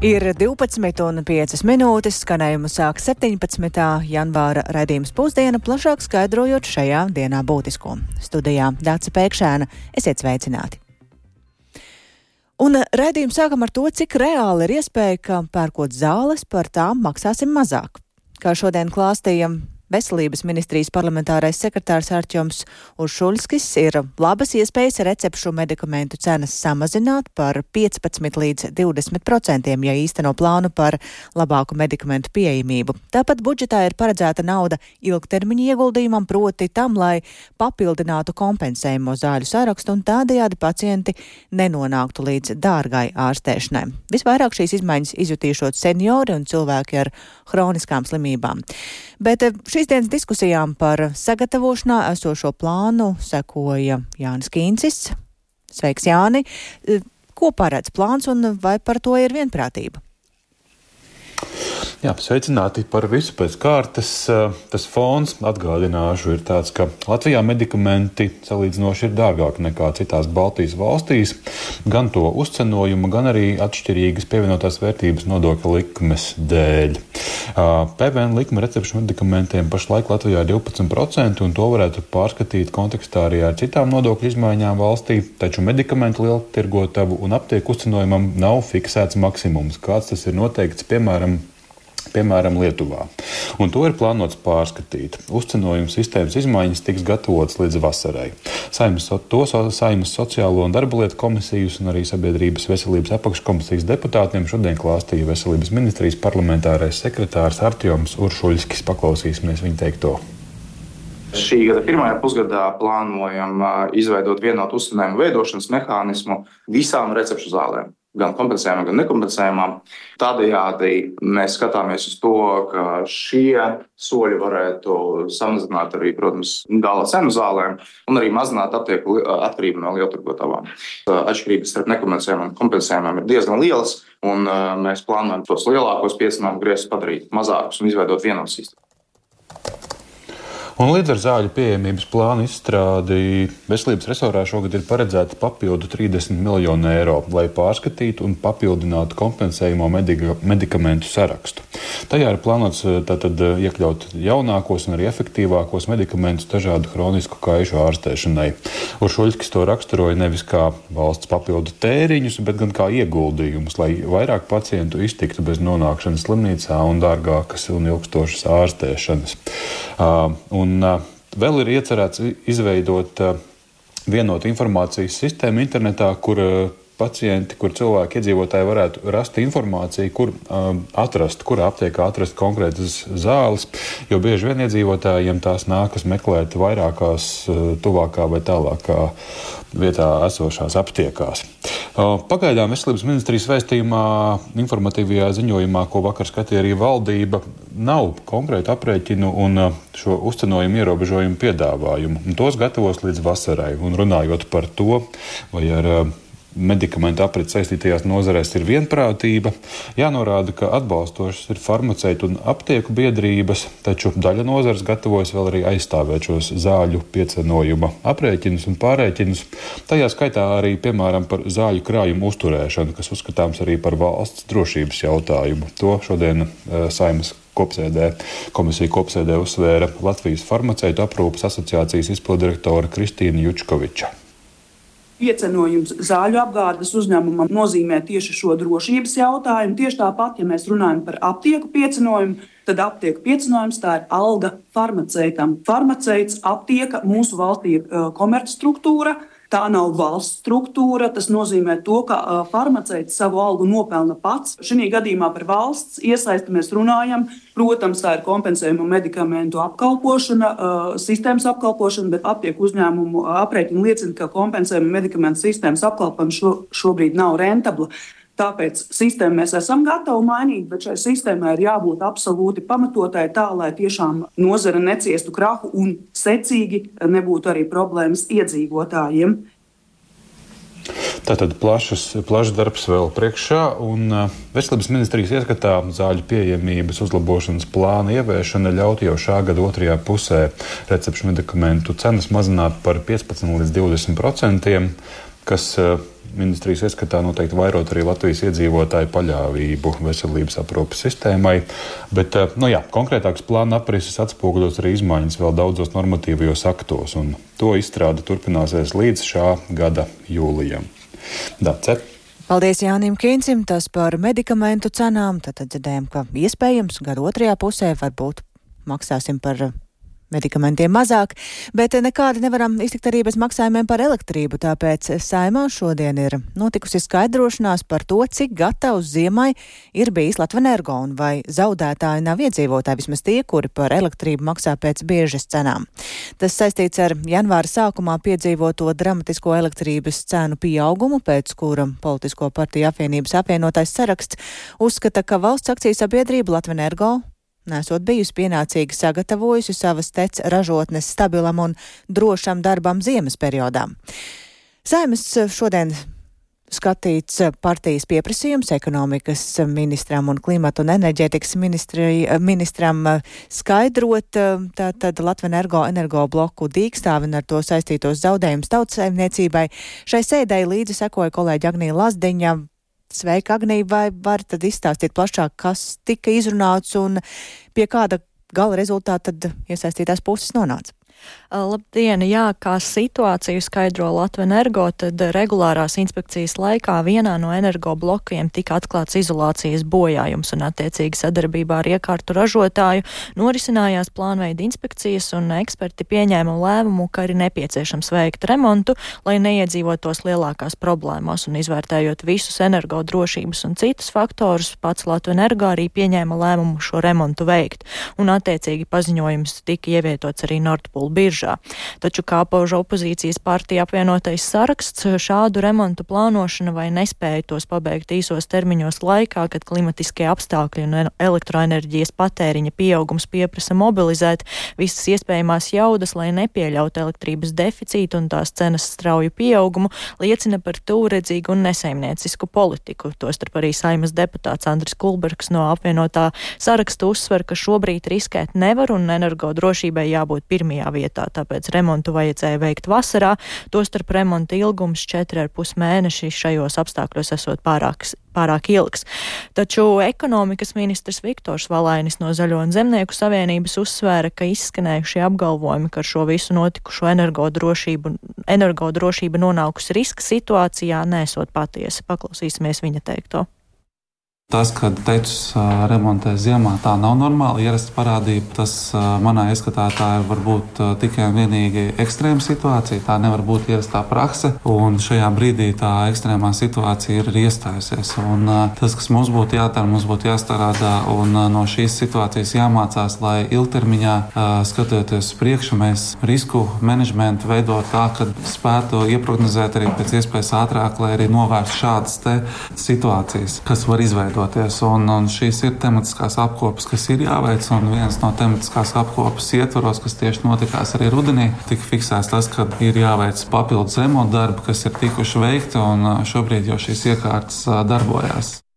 Ir 12,5 minūtes, skanējumu sāk 17. janvāra raidījums pusdiena, plašāk skaidrojot šajā dienā būtisko. Studijā Dāca Pēkšēna, esiet sveicināti! Un raidījumu sākam ar to, cik reāli ir iespēja, ka pērkot zāles par tām maksāsim mazāk. Kā šodien klāstījam Veselības ministrijas parlamentārais sekretārs Arķoms Uršuļskis ir labas iespējas recepšu medikamentu cenas samazināt par 15 līdz 20 procentiem, ja īsteno plānu par labāku medikamentu pieejamību. Tāpat budžetā ir paredzēta nauda ilgtermiņa ieguldījumam, proti tam, lai papildinātu kompensējumu zāļu sarakstu un tādējādi pacienti nenonāktu līdz dārgai ārstēšanai. Visvairāk šīs izmaiņas izjutīšot seniori un cilvēki ar hroniskām slimībām. Bet šī Šīs dienas diskusijām par sagatavošanā esošo plānu sekoja Jānis Kīncis. Sveiks, Jāni! Ko paredz plāns un vai par to ir vienprātība? Jā, sveicināti par visu pēc kārtas. Tas fons, atgādināšu, ir tāds, ka Latvijā medikamenti salīdzinoši ir dārgāki nekā citās Baltijas valstīs. Gan to uzcenojumu, gan arī atšķirīgas pievienotās vērtības nodokļa likmes dēļ. PVN likme recepšu medikamentiem pašlaik Latvijā ir 12%, un to varētu pārskatīt kontekstā arī ar citām nodokļu izmaiņām valstī. Taču medikamentu lieltirgotavu un aptieku uzcenojumam nav fiksēts maksimums, kāds tas ir noteikts piemēram piemēram, Lietuvā. Un to ir plānots pārskatīt. Uzcenojuma sistēmas izmaiņas tiks gatavotas līdz vasarai. Saimas, to Saimas sociālo un darba lietu komisijas un arī sabiedrības veselības apakškomisijas deputātiem šodien klāstīja veselības ministrijas parlamentārais sekretārs Artjoms Uršuļskis. Paklausīsimies viņa teikto. Šī gada pirmajā pusgadā plānojam izveidot vienotu uzcenējumu veidošanas mehānismu visām recepšu zālēm gan kompensējumām, gan nekompensējumām. Tādējādi mēs skatāmies uz to, ka šie soļi varētu samazināt arī, protams, gala cenu zālēm un arī mazināt aptieku atkarību no lielturgotavām. Atšķirības starp nekompensējumiem un kompensējumiem ir diezgan lielas, un mēs plānojam tos lielākos piesinājumu griezus padarīt mazākus un izveidot vienotu sistēmu. Un līdz ar zāļu pieejamības plānu izstrādi veselības resorā šogad ir paredzēta papildu 30 miljonu eiro, lai pārskatītu un papildinātu kompensējumu medika, medikamentu sarakstu. Tajā ir plānots eh, tātad eh, iekļaut jaunākos un arī efektīvākos medikamentus dažādu hronisku kaišu ārstēšanai. Uršuļskis to raksturoja nevis kā valsts papildu tēriņus, bet gan kā ieguldījumus, lai vairāk pacientu iztiktu bez nonākšanas slimnīcā un dārgākas un ilgstošas ārstēšanas. Uh, un Un vēl ir iecerēts izveidot vienotu informācijas sistēmu internetā, kur pacienti, kur cilvēki, iedzīvotāji varētu rast informāciju, kur um, atrast, kurā aptiekā atrast konkrētas zāles. Jo bieži vien iedzīvotājiem tās nākas meklēt vairākās, uh, tuvākā vai tālākā vietā esošās aptiekās. Pagaidām veselības ministrijas vēstījumā, informatīvajā ziņojumā, ko vakar skatīja arī valdība, nav konkrēti aprēķinu un šo uzcenojumu ierobežojumu piedāvājumu. Un tos gatavos līdz vasarai. Un runājot par to, vai ar medikamentu aprits saistītajās nozarēs ir vienprātība. Jānorāda, ka atbalstošas ir farmaceitu un aptieku biedrības, taču daļa nozares gatavojas vēl arī aizstāvēt šos zāļu piecenojuma aprēķinus un pārēķinus. Tajā skaitā arī, piemēram, par zāļu krājumu uzturēšanu, kas uzskatāms arī par valsts drošības jautājumu. To šodien uh, Saimas kopsēdē, komisija kopsēdē uzsvēra Latvijas farmaceitu aprūpas asociācijas izpildirektore Kristīna Jučkoviča. Piecenojums zāļu apgādes uzņēmumam nozīmē tieši šo drošības jautājumu. Tieši tāpat, ja mēs runājam par aptieku piecenojumu, tad aptieku piecinājums tā ir alga farmaceitam. Farmaceits aptieka mūsu valstī ir uh, komercstruktūra, Tā nav valsts struktūra. Tas nozīmē, to, ka farmaceits savu algu nopelna pats. Šī gadījumā par valsts iesaisti mēs runājam. Protams, tā ir kompensējuma medikamentu apkalpošana, sistēmas apkalpošana, bet aptieku uzņēmumu aprēķini liecina, ka kompensējuma medikamentu sistēmas apkalpošana šo, šobrīd nav rentabla. Tāpēc sistēmu mēs esam gatavi mainīt, bet šai sistēmai ir jābūt absolūti pamatotai tā, lai tiešām nozara neciestu krahu un secīgi nebūtu arī problēmas iedzīvotājiem. Tātad plašs, plašs darbs vēl priekšā, un uh, Veselības ministrijas ieskatā zāļu pieejamības uzlabošanas plāna ieviešana ļaut jau šā gada otrajā pusē recepšu medikamentu cenas mazināt par 15 līdz 20 procentiem, kas uh, ministrijas ieskatā noteikti vairot arī Latvijas iedzīvotāju paļāvību veselības aprūpas sistēmai. Bet, nu jā, konkrētāks plāna aprises atspoguļos arī izmaiņas vēl daudzos normatīvajos aktos, un to izstrāde turpināsies līdz šā gada jūlijam. Dace. Paldies Jānim Kīncim, tas par medikamentu cenām. Tad dzirdējām, ka iespējams gada otrajā pusē varbūt maksāsim par medikamentiem mazāk, bet nekādi nevaram iztikt arī bez maksājumiem par elektrību, tāpēc saimā šodien ir notikusi skaidrošanās par to, cik gatavs ziemai ir bijis Latvenergo un vai zaudētāji nav iedzīvotāji, vismaz tie, kuri par elektrību maksā pēc biežas cenām. Tas saistīts ar janvāra sākumā piedzīvoto dramatisko elektrības cenu pieaugumu, pēc kura politisko partiju apvienības apvienotais saraksts uzskata, ka valsts akciju sabiedrība Latvenergo nesot bijusi pienācīgi sagatavojusi savas tec ražotnes stabilam un drošam darbam ziemas periodā. Saimas šodien skatīts partijas pieprasījums ekonomikas ministram un klimata un enerģētikas ministram skaidrot tātad Latvenergo energo bloku dīkstāvi un ar to saistītos zaudējumus tautsaimniecībai. Šai sēdēji līdzi sekoja kolēģi Agnija Lazdiņa, Sveika, Agnija, vai var tad izstāstīt plašāk, kas tika izrunāts un pie kāda gala rezultāta tad iesaistītās puses nonāca? Labdien! Jā, kā situāciju skaidro Latvijas energo, tad regulārās inspekcijas laikā vienā no energo blokiem tika atklāts izolācijas bojājums un attiecīgi sadarbībā ar iekārtu ražotāju norisinājās plānveida inspekcijas un eksperti pieņēma lēmumu, ka ir nepieciešams veikt remontu, lai neiedzīvotos lielākās problēmās un izvērtējot visus energo drošības un citus faktorus, pats Latvijas energo arī pieņēma lēmumu šo remontu veikt un attiecīgi paziņojums tika ievietots arī Nordpūl biržā. Taču, kā pauž opozīcijas partija apvienotais saraksts, šādu remontu plānošana vai nespēja tos pabeigt īsos termiņos laikā, kad klimatiskie apstākļi un elektroenerģijas patēriņa pieaugums pieprasa mobilizēt visas iespējamās jaudas, lai nepieļautu elektrības deficītu un tās cenas strauju pieaugumu, liecina par tūredzīgu un nesaimniecisku politiku. Tostarp arī saimas deputāts Andris Kulbergs no apvienotā saraksta uzsver, ka šobrīd riskēt nevar un energodrošībai jābūt pirmajā vietā vietā, tāpēc remontu vajadzēja veikt vasarā, tostarp remonta ilgums 4,5 mēneši šajos apstākļos esot pārāks pārāk ilgs. Taču ekonomikas ministrs Viktors Valainis no Zaļo un Zemnieku savienības uzsvēra, ka izskanējušie apgalvojumi, ka ar šo visu notikušo energodrošību, energodrošība nonākusi riska situācijā, nesot patiesi. Paklausīsimies viņa teikto. Tas, ka tečus remontē ziemā, tā nav normāla ierasta parādība. Tas manā ieskatā tā ir varbūt tikai un vienīgi ekstrēma situācija. Tā nevar būt ierastā prakse. Un šajā brīdī tā ekstrēmā situācija ir iestājusies. Un tas, kas mums būtu jādara, mums būtu jāstrādā un no šīs situācijas jāmācās, lai ilgtermiņā skatoties uz priekšu, mēs risku menedžmentu veidot tā, ka spētu ieprognozēt arī pēc iespējas ātrāk, lai arī novērstu šādas situācijas, kas var izveidot izveidoties. Un, un šīs ir tematiskās apkopes, kas ir jāveic. Un viens no tematiskās apkopes ietvaros, kas tieši notikās arī rudenī, tika fiksēts tas, ka ir jāveic papildus remonta darbi, kas ir tikuši veikti, šobrīd jau šīs iekārtas darbojās.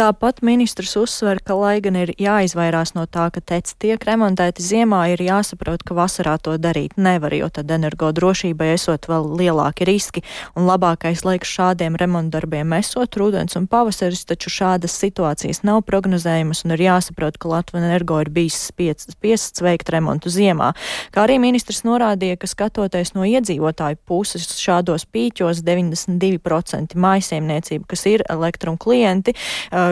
Tāpat ministrs uzsver, ka, lai gan ir jāizvairās no tā, ka teci tiek remontēti ziemā, ir jāsaprot, ka vasarā to darīt nevar, jo tad energodrošībai esot vēl lielāki riski, un labākais laiks šādiem remontdarbiem esot rudens un pavasaris, taču šādas situācijas nav prognozējamas, un ir jāsaprot, ka Latvijas energo ir bijis spiests veikt remontu ziemā. Kā arī ministrs norādīja, ka skatoties no iedzīvotāju puses šādos pīķos 92% mājsaimniecību, kas ir elektrum klienti,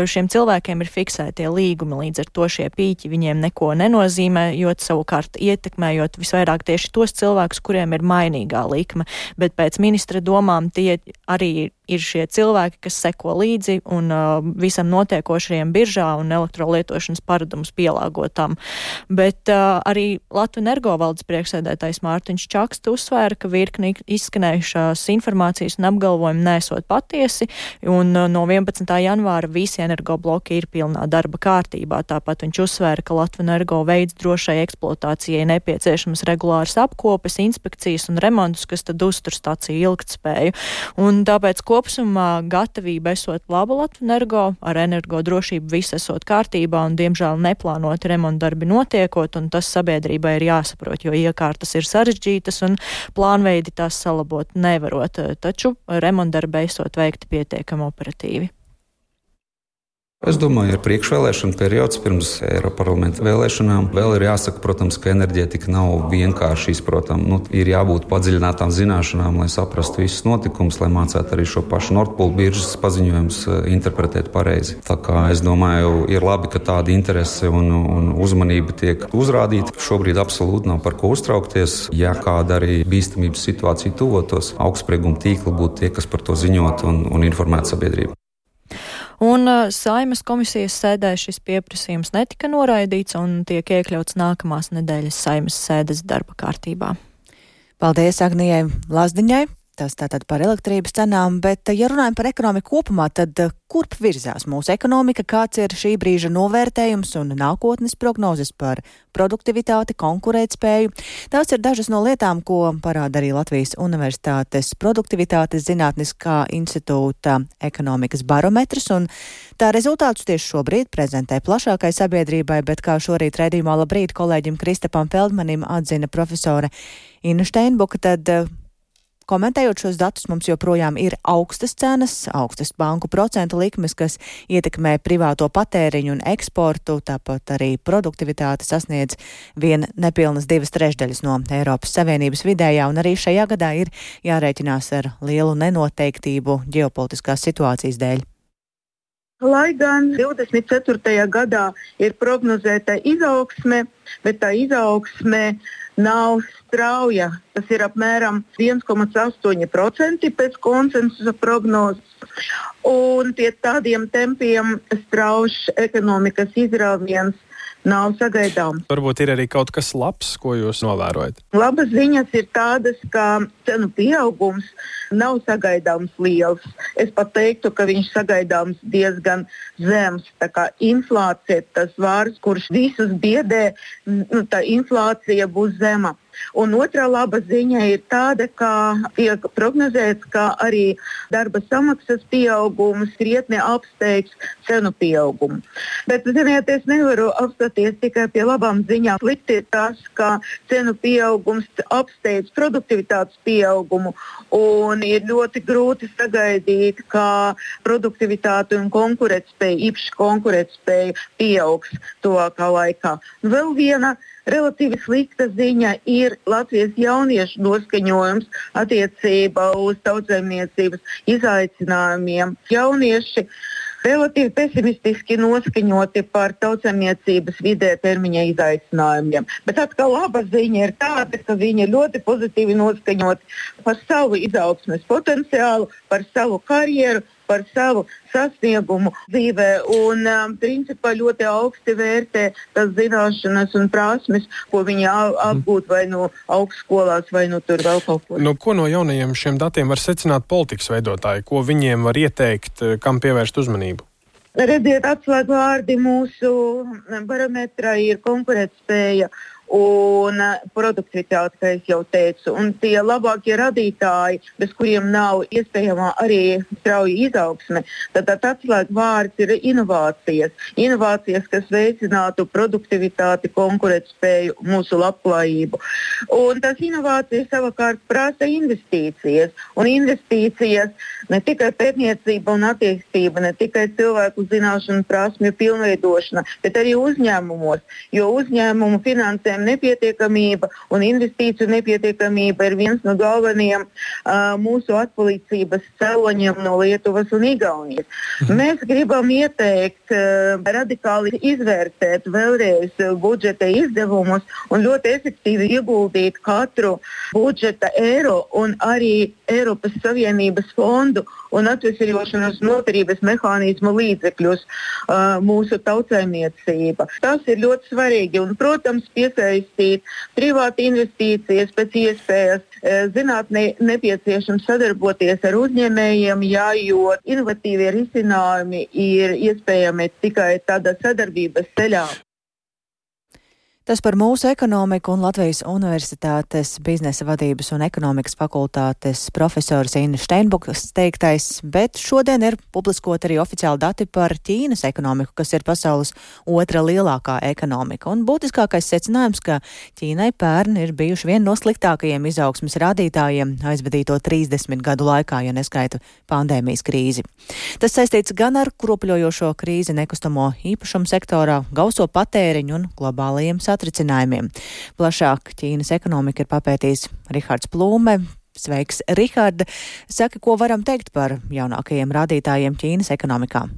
šiem cilvēkiem ir fiksētie līgumi, līdz ar to šie pīķi viņiem neko nenozīmē, jo savukārt ietekmējot visvairāk tieši tos cilvēkus, kuriem ir mainīgā likme, bet pēc ministra domām tie arī ir šie cilvēki, kas seko līdzi un uh, visam notiekošajiem biržā un elektrolietošanas paradumus pielāgotam. Bet uh, arī Latvijas energovaldes priekšsēdētājs Mārtiņš Čakst uzsvēra, ka virkni izskanējušās informācijas un apgalvojumi nesot patiesi, un uh, no 11. janvāra visi energobloki ir pilnā darba kārtībā. Tāpat viņš uzsvēra, ka Latvijas energo veids drošai eksploatācijai nepieciešamas regulāras apkopes, inspekcijas un remontus, kas tad uztur staciju ilgtspēju. Un tāpēc, ko kopsumā gatavība esot laba Latvenergo, ar energo drošību viss esot kārtībā un, diemžēl, neplānoti remontdarbi notiekot, un tas sabiedrībai ir jāsaprot, jo iekārtas ir sarežģītas un plānveidi tās salabot nevarot, taču remontdarbi esot veikti pietiekami operatīvi. Es domāju, ir priekšvēlēšana periods pirms Eiropas parlamenta vēlēšanām. Vēl ir jāsaka, protams, ka enerģētika nav vienkārši izprotama. Nu, ir jābūt padziļinātām zināšanām, lai saprastu visus notikumus, lai mācītu arī šo pašu Nordpūlu biržas paziņojumus eh, interpretēt pareizi. Tā kā es domāju, ir labi, ka tāda interese un, un uzmanība tiek uzrādīta. Šobrīd absolūti nav par ko uztraukties. Ja kāda arī bīstamības situācija tuvotos, augstsprieguma tīkli būtu tie, kas par to ziņot un, un informētu sabiedrību. Un uh, saimas komisijas sēdē šis pieprasījums netika noraidīts un tiek iekļauts nākamās nedēļas saimas sēdes darba kārtībā. Paldies Agnijai Lazdiņai! Tas tātad par elektrības cenām, bet, ja runājam par ekonomiku kopumā, tad eh, kurp virzās mūsu ekonomika, kāds ir šī brīža novērtējums un nākotnes prognozes par produktivitāti, konkurētspēju? Tās ir dažas no lietām, ko parāda arī Latvijas Universitātes produktivitātes zinātniskā institūta ekonomikas barometrs, un tā rezultātus tieši šobrīd prezentē plašākai sabiedrībai, bet kā šorīt redzījumā labrīt kolēģim Kristapam Feldmanim atzina profesore Inna Steinbuka, tad eh, Komentējot šos datus, mums joprojām ir augstas cenas, augstas banku procentu likmes, kas ietekmē privāto patēriņu un eksportu, tāpat arī produktivitāte sasniedz vien nepilnas divas trešdaļas no Eiropas Savienības vidējā, un arī šajā gadā ir jārēķinās ar lielu nenoteiktību ģeopolitiskās situācijas dēļ. Lai gan 24. gadā ir prognozēta izaugsme, bet tā izaugsme nav strauja. Tas ir apmēram 1,8% pēc konsensusa prognozes. Un pie tādiem tempiem strauji ekonomikas izrāviens nav sagaidāms. Varbūt ir arī kaut kas labs, ko jūs novērojat. Labas ziņas ir tādas, ka cenu pieaugums nav sagaidāms liels. Es pat teiktu, ka viņš sagaidāms diezgan zems. Tā kā inflācija ir tas vārds, kurš visus biedē, nu, tā inflācija būs zema. Un otrā laba ziņa ir tāda, ka tiek prognozēts, ka arī darba samaksas pieaugums krietni apsteigs cenu pieaugumu. Bet, ziniet, es nevaru apstāties tikai pie labām ziņām. Slikti ir tas, ka cenu pieaugums apsteidz produktivitātes pieaugumu un ir ļoti grūti sagaidīt, ka produktivitāte un konkurētspēja, īpaši konkurētspēja pieaugs tuvākā laikā. Vēl viena relatīvi slikta ziņa ir Latvijas jauniešu noskaņojums attiecībā uz tautsēmniecības izaicinājumiem. Jaunieši relatīvi pesimistiski noskaņoti par tautsēmniecības vidē termiņa izaicinājumiem. Bet atkal laba ziņa ir tāda, ka viņi ir ļoti pozitīvi noskaņoti par savu izaugsmes potenciālu, par savu karjeru, par savu sasniegumu dzīvē un um, principā ļoti augsti vērtē tās zināšanas un prasmes, ko viņi apgūt vai no augstskolās, vai no tur vēl kaut ko. Nu, ko no jaunajiem šiem datiem var secināt politikas veidotāji? Ko viņiem var ieteikt, eh, kam pievērst uzmanību? Redziet, atslēgvārdi mūsu barometrā ir konkurētspēja un eh, produktivitāte, kā jau teicu. Un tie labākie radītāji, bez kuriem nav iespējama arī strauja izaugsme, tad tāds atslēgas vārds ir inovācijas. Inovācijas, kas veicinātu produktivitāti, konkurētspēju, mūsu labklājību. Un tas inovācijas savukārt prasa investīcijas. Un investīcijas ne tikai pētniecība un attīstība, ne tikai cilvēku zināšanu prasmju pilnveidošana, bet arī uzņēmumos, jo uzņēmumu finansējuma finansējuma nepietiekamība un investīciju nepietiekamība ir viens no galvenajiem uh, mūsu atpalīdzības cēloņiem no Lietuvas un Igaunijas. Mhm. Mēs gribam ieteikt uh, radikāli izvērtēt vēlreiz budžeta izdevumus un ļoti efektīvi ieguldīt katru budžeta eiro un arī Eiropas Savienības fondu un atvesļošanas noturības mehānismu līdzekļus mūsu tautsēmniecība. Tas ir ļoti svarīgi un, protams, piesaistīt iesaistīt privāti investīcijas pēc iespējas. Zinātnē nepieciešams sadarboties ar uzņēmējiem, jā, jo inovatīvie risinājumi ir iespējami tikai tādā sadarbības ceļā. Tas par mūsu ekonomiku un Latvijas Universitātes biznesa vadības un ekonomikas fakultātes profesors Inna Steinbukas teiktais, bet šodien ir publiskot arī oficiāli dati par Ķīnas ekonomiku, kas ir pasaules otra lielākā ekonomika. Un būtiskākais secinājums, ka Ķīnai pērn ir bijuši viena no sliktākajiem izaugsmas rādītājiem aizvadīto 30 gadu laikā, ja neskaitu pandēmijas krīzi. Tas saistīts gan ar kropļojošo krīzi nekustamo īpašumu sektorā, gauso patēriņu un globālajiem satricinājumu satricinājumiem. Plašāk Ķīnas ekonomika ir papētījis Rihards Plūme. Sveiks, Riharda! Saka, ko varam teikt par jaunākajiem rādītājiem Ķīnas ekonomikā?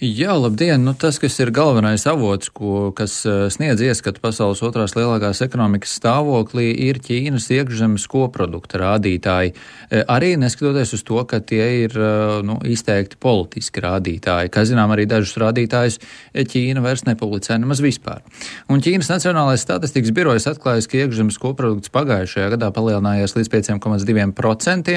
Jā, labdien! Nu, tas, kas ir galvenais avots, ko, kas eh, sniedz ieskatu pasaules otrās lielākās ekonomikas stāvoklī, ir Ķīnas iekšzemes koprodukta rādītāji. Eh, arī neskatoties uz to, ka tie ir eh, nu, izteikti politiski rādītāji. Kā zinām, arī dažus rādītājus Ķīna vairs nepublicē nemaz vispār. Un Ķīnas Nacionālais statistikas birojas atklājas, ka iekšzemes koprodukts pagājušajā gadā palielinājies līdz 5,2%,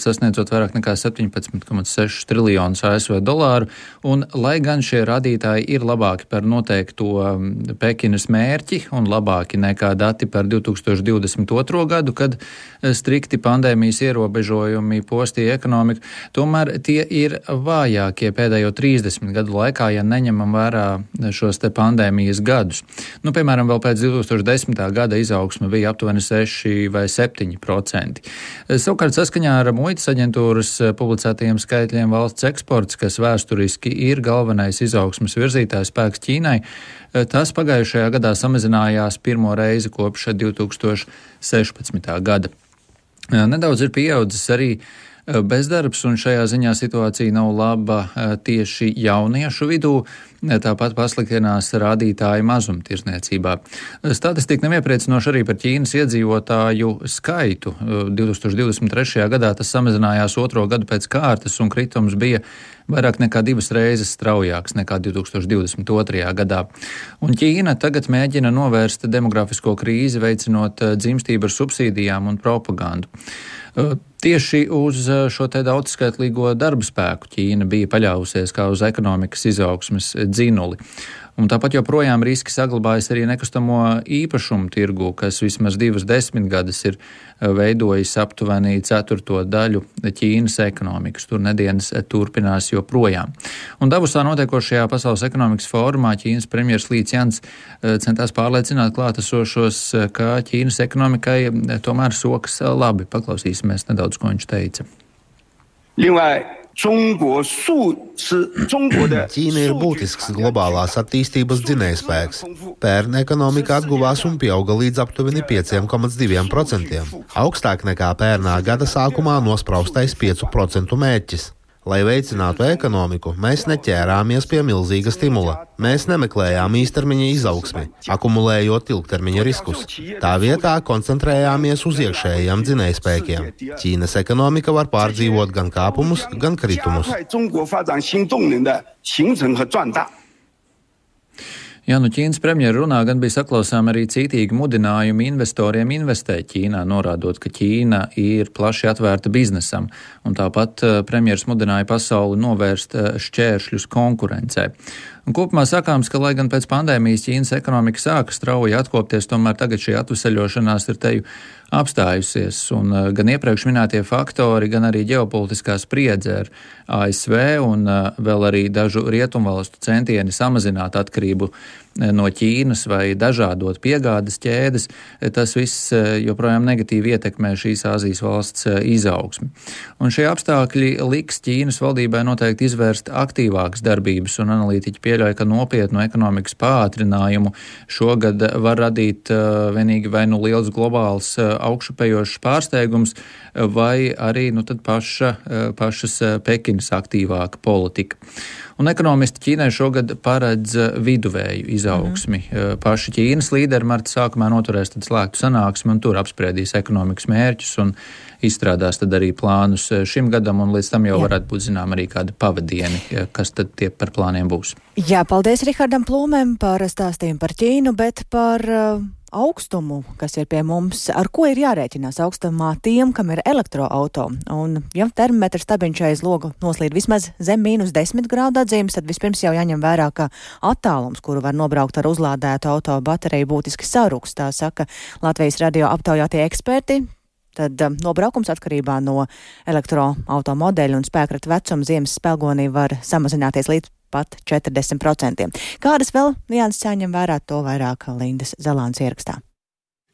sasniedzot vairāk nekā 17,6 triljonus ASV dolāru Un, lai gan šie rādītāji ir labāki par noteikto um, Pekinas mērķi un labāki nekā dati par 2022. gadu, kad eh, strikti pandēmijas ierobežojumi postīja ekonomiku, tomēr tie ir vājākie pēdējo 30 gadu laikā, ja neņemam vērā šos te pandēmijas gadus. Nu, piemēram, vēl pēc 2010. gada izaugsme bija aptuveni 6 vai 7 procenti. Savukārt saskaņā ar muitas aģentūras publicētajiem skaitļiem valsts eksports, kas vēsturiski ir galvenais izaugsmas virzītājs spēks Ķīnai. Eh, tas pagājušajā gadā samazinājās pirmo reizi kopš 2016. gada. Eh, nedaudz ir pieaudzis arī eh, bezdarbs, un šajā ziņā situācija nav laba tieši jauniešu vidū. Tāpat pasliktinās rādītāji mazumtirdzniecībā. Statistika nav iepriecinoša arī par Ķīnas iedzīvotāju skaitu. 2023. gadā tas samazinājās otro gadu pēc kārtas, un kritums bija vairāk nekā divas reizes straujāks nekā 2022. gadā. Un Ķīna tagad mēģina novērst demografisko krīzi, veicinot dzimstību ar subsīdijām un propagandu. Tieši uz šo te daudzskaitlīgo darba spēku Ķīna bija paļāvusies kā uz ekonomikas izaugsmes dzinuli. Un tāpat joprojām riski saglabājas arī nekustamo īpašumu tirgu, kas vismaz divas desmitgades ir eh, veidojis aptuveni ceturto daļu Ķīnas ekonomikas. Tur nedēļas turpinās joprojām. Un Davusā notiekošajā Pasaules ekonomikas fórumā Ķīnas premjeras Līts Jans eh, centās pārliecināt klātesošos, eh, ka Ķīnas ekonomikai tomēr sokas labi. Paklausīsimies nedaudz, ko viņš teica. 另外，Ķīna ir būtisks globālās attīstības dzinējspēks. Pērn ekonomika atguvās un pieauga līdz aptuveni 5,2%, augstāk nekā pērnā gada sākumā nospraustais 5% mērķis. Lai veicinātu ekonomiku, mēs neķērāmies pie milzīga stimula. Mēs nemeklējām īstermiņa izaugsmi, akumulējot ilgtermiņa riskus. Tā vietā koncentrējāmies uz iekšējiem dzinējspēkiem. Ķīnas ekonomika var pārdzīvot gan kāpumus, gan kritumus. Jā, nu Ķīnas premjera runā gan bija saklausām arī cītīgi mudinājumi investoriem investēt Ķīnā, norādot, ka Ķīna ir plaši atvērta biznesam, un tāpat eh, premjeras mudināja pasauli novērst eh, šķēršļus konkurencē. Un kopumā sakāms, ka, lai gan pēc pandēmijas Ķīnas ekonomika sāka strauji atkopties, tomēr tagad šī atvesaļošanās ir teju apstājusies, un uh, gan iepriekš minētie faktori, gan arī ģeopolitiskā spriedze ar ASV un uh, vēl arī dažu rietumvalstu centieni samazināt atkarību no Ķīnas vai dažādot piegādes ķēdes, tas viss joprojām negatīvi ietekmē šīs Āzijas valsts izaugsmi. Un šie apstākļi liks Ķīnas valdībai noteikti izvērst aktīvākas darbības, un analītiķi pieļauj, ka nopietnu ekonomikas pātrinājumu šogad var radīt vienīgi vai nu liels globāls augšupējošs pārsteigums, vai arī nu, paša, pašas Pekinas aktīvāka politika. Un ekonomisti Ķīnai šogad paredz viduvēju izaugsmi. Mm -hmm. Paši Ķīnas līderi marta sākumā noturēs slēgtu sanāksmi un tur apspriedīs ekonomikas mērķus un izstrādās arī plānus šim gadam, un līdz tam jau Jā. varētu būt zinām arī kādi pavadieni, kas tad tie par plāniem būs. Jā, paldies Rihardam Plūmēm par stāstījumu par Ķīnu, bet par uh, augstumu, kas ir pie mums, ar ko ir jārēķinās augstumā tiem, kam ir elektroauto. Un, ja termometrs stabiņš aiz loga noslīd vismaz zem mīnus 10 grādu atzīmes, tad vispirms jau jāņem vērā, ka attālums, kuru var nobraukt ar uzlādētu auto bateriju, būtiski sarūks. Tā saka Latvijas radio aptaujātie eksperti. Tad um, nobraukums atkarībā no elektroautomodeļa un spēkrata vecuma ziemas spēlgonī var samazināties līdz pat 40%. Kādas vēl nianses jāņem vērā, to vairāk Lindas Zalāns ierakstā.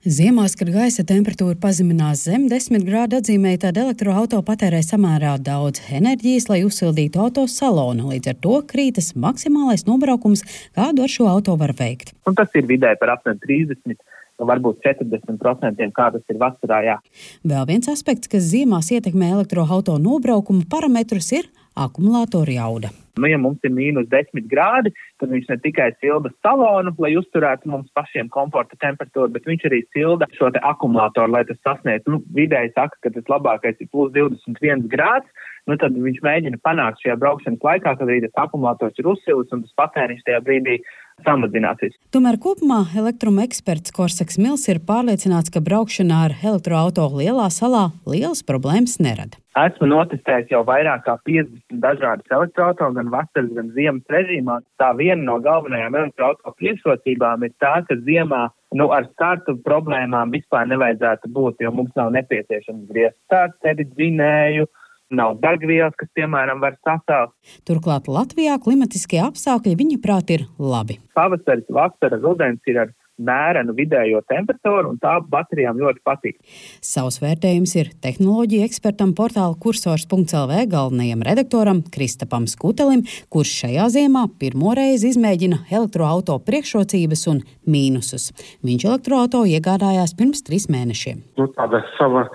Ziemās, kad gaisa temperatūra pazeminās zem 10 grādu atzīmē, tad elektroautorāta patērē samērā daudz enerģijas, lai uzsildītu auto salonu. Līdz ar to krītas maksimālais nobraukums, kādu ar šo auto var veikt. Un tas ir vidēji par apmēram 30 nu, varbūt 40%, kā tas ir vasarā. Jā. Vēl viens aspekts, kas ziemās ietekmē elektroautorāta nobraukuma parametrus, ir akumulātoru jauda. Nu, ja mums ir mīnus 10 grādi, tad viņš ne tikai silda salonu, lai uzturētu mums pašiem komforta temperatūru, bet viņš arī silda šo akumulātoru, lai tas sasniegtu. Nu, vidēji saka, ka tas labākais ir plus 21 grāds. Nu, tad viņš mēģina panākt šajā braukšanas laikā, kad arī tas akumulators ir uzsilis un tas patēriņš tajā brīdī samazināsies. Tomēr kopumā elektruma eksperts Korsaks Mils ir pārliecināts, ka braukšana ar elektroautorātu lielā salā lielas problēmas nerada. Esmu notestējis jau vairāk kā 50 dažādas elektroautorātus, gan vasaras, gan ziemas režīmā. Tā viena no galvenajām elektroautorātu priekšrocībām ir tā, ka ziemā nu, ar startu problēmām vispār nevajadzētu būt, jo mums nav nepieciešams griezt startu, dzinēju nav degvielas, kas, piemēram, var sasākt. Turklāt Latvijā klimatiskie apstākļi, viņa prāt, ir labi. Pavasaris, vasara, rudens ir ar mērenu vidējo temperatūru, un tā baterijām ļoti patīk. Savs vērtējums ir tehnoloģija ekspertam portāla kursors.lv galvenajam redaktoram Kristapam Skutelim, kurš šajā ziemā pirmo reizi izmēģina elektroauto priekšrocības un mīnusus. Viņš elektroauto iegādājās pirms trīs mēnešiem. Nu, tāda sava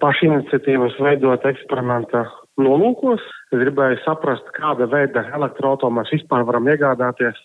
pašiniciatīvas veidot eksperimenta nolūkos. Es gribēju saprast, kāda veida elektroautorātu mēs vispār varam iegādāties.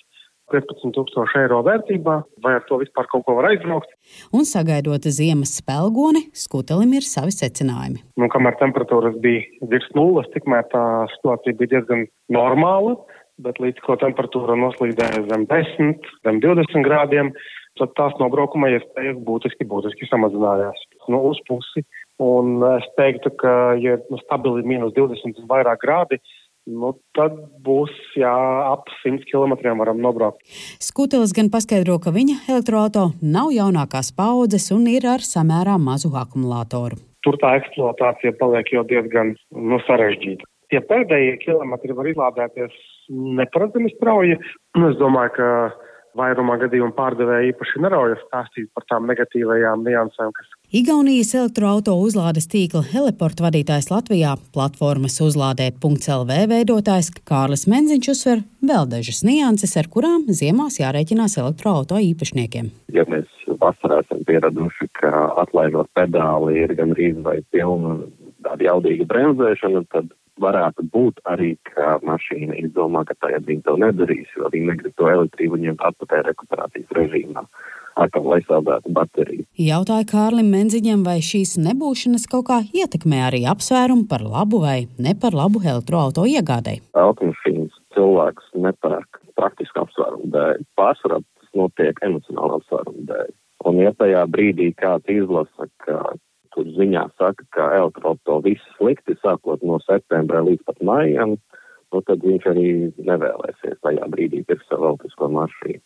15,000 eiro vērtībā, vai ar to vispār kaut ko var aizbraukt. Un sagaidot ziemas spēlgoni, skutelim ir savi secinājumi. Nu, kamēr temperatūras bija virs nulles, tikmēr tā situācija bija diezgan normāla, bet līdz ko temperatūra noslīdēja zem 10, zem 20 grādiem, tad tās nobraukuma iespējas būtiski, būtiski samazinājās. Nu, uz pusi Un es teiktu, ka, ja nu, stabili mīnus 20 un vairāk grādi, nu, tad būs jā, ap 100 km varam nobraukt. Skutelis gan paskaidro, ka viņa elektroautorāta nav jaunākās paudzes un ir ar samērā mazu akumulātoru. Tur tā eksploatācija paliek jau diezgan nu, sarežģīta. Tie pēdējie kilometri var izlādēties neparedzami strauji. Es domāju, ka vairumā gadījumu pārdevēji īpaši neraujas stāstīt par tām negatīvajām niansēm, kas. Igaunijas elektroauto uzlādes tīkla heliporta vadītājs Latvijā platformas uzlādēt.lv veidotājs Kārlis Menziņš uzsver vēl dažas nianses, ar kurām ziemās jārēķinās elektroauto īpašniekiem. Ja mēs vasarā esam pieraduši, ka atlaižot pedāli ir gan rīz vai pilna tāda jaudīga bremzēšana, tad varētu būt arī, ka mašīna izdomā, ka tajā viņi to nedarīs, jo viņi negrib to elektrību ņemt atpakaļ rekuperācijas režīmā. Atkal, lai saldētu bateriju. Jautāja Kārlim Menziņam, vai šīs nebūšanas kaut kā ietekmē arī apsvērumu par labu vai ne par labu elektroauto iegādēji. Automašīnas cilvēks nepērk praktisku apsvērumu dēļ. Pārsvarā tas notiek emocionālu apsvērumu dēļ. Un ja tajā brīdī kāds izlasa, ka tur ziņā saka, ka elektroautorāta viss slikti, sākot no septembra līdz pat maijam, nu, tad viņš arī nevēlēsies tajā brīdī pirkt savu elektrisko mašīnu.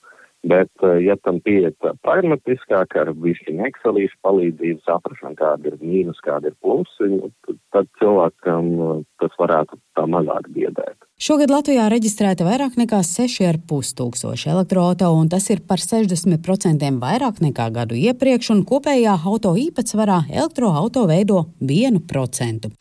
Bet, eh, ja tam pieiet pragmatiskāk, ar višķiņu ekselīšu palīdzību, saprašanu, kāda ir mīnus, kāda ir plusi, nu, tad cilvēkam eh, tas varētu tā mazāk biedēt. Šogad Latvijā reģistrēta vairāk nekā 6,5 tūkstoši elektroautorātu, un tas ir par 60% vairāk nekā gadu iepriekš, un kopējā auto īpatsvarā elektroautorātu veido 1%.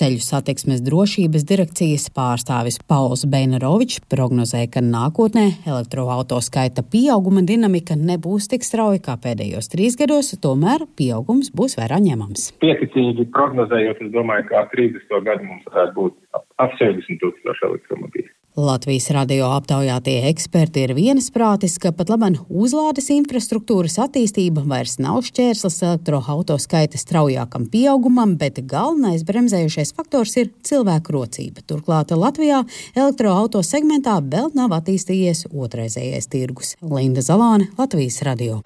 Ceļu satiksmes drošības direkcijas pārstāvis Pauls Beinerovičs prognozē, ka nākotnē elektroautorātu skaita pieauguma dinamika nebūs tik strauja kā pēdējos trīs gados, tomēr pieaugums būs vērā ņemams. Pieticīgi prognozējot, es domāju, ka 30. gadu mums varētu būt ap 60 tūkstoši elektromobīļu. Latvijas radio aptaujātie eksperti ir viensprātis, ka pat labam uzlādes infrastruktūras attīstība vairs nav šķērslis elektroautorāta skaita straujākam pieaugumam, bet galvenais bremzējušais faktors ir cilvēku rocība. Turklāt Latvijā elektroautorāta segmentā vēl nav attīstījies otrreizējais tirgus. Linda Zalāne, Latvijas radio.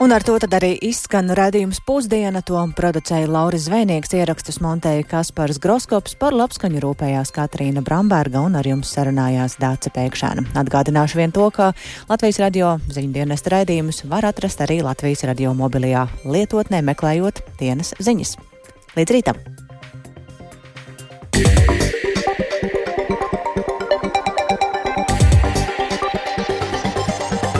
Un ar to tad arī izskan redzījums pusdiena, to producēja Lauris Zvēnieks, ierakstus montēja Kaspars Groskops, par labskaņu rūpējās Katrīna Bramberga un ar jums sarunājās Dāca Pēkšēna. Atgādināšu vien to, ka Latvijas radio ziņu dienas redzījumus var atrast arī Latvijas radio mobilajā lietotnē, meklējot dienas ziņas. Līdz rītam! Yeah.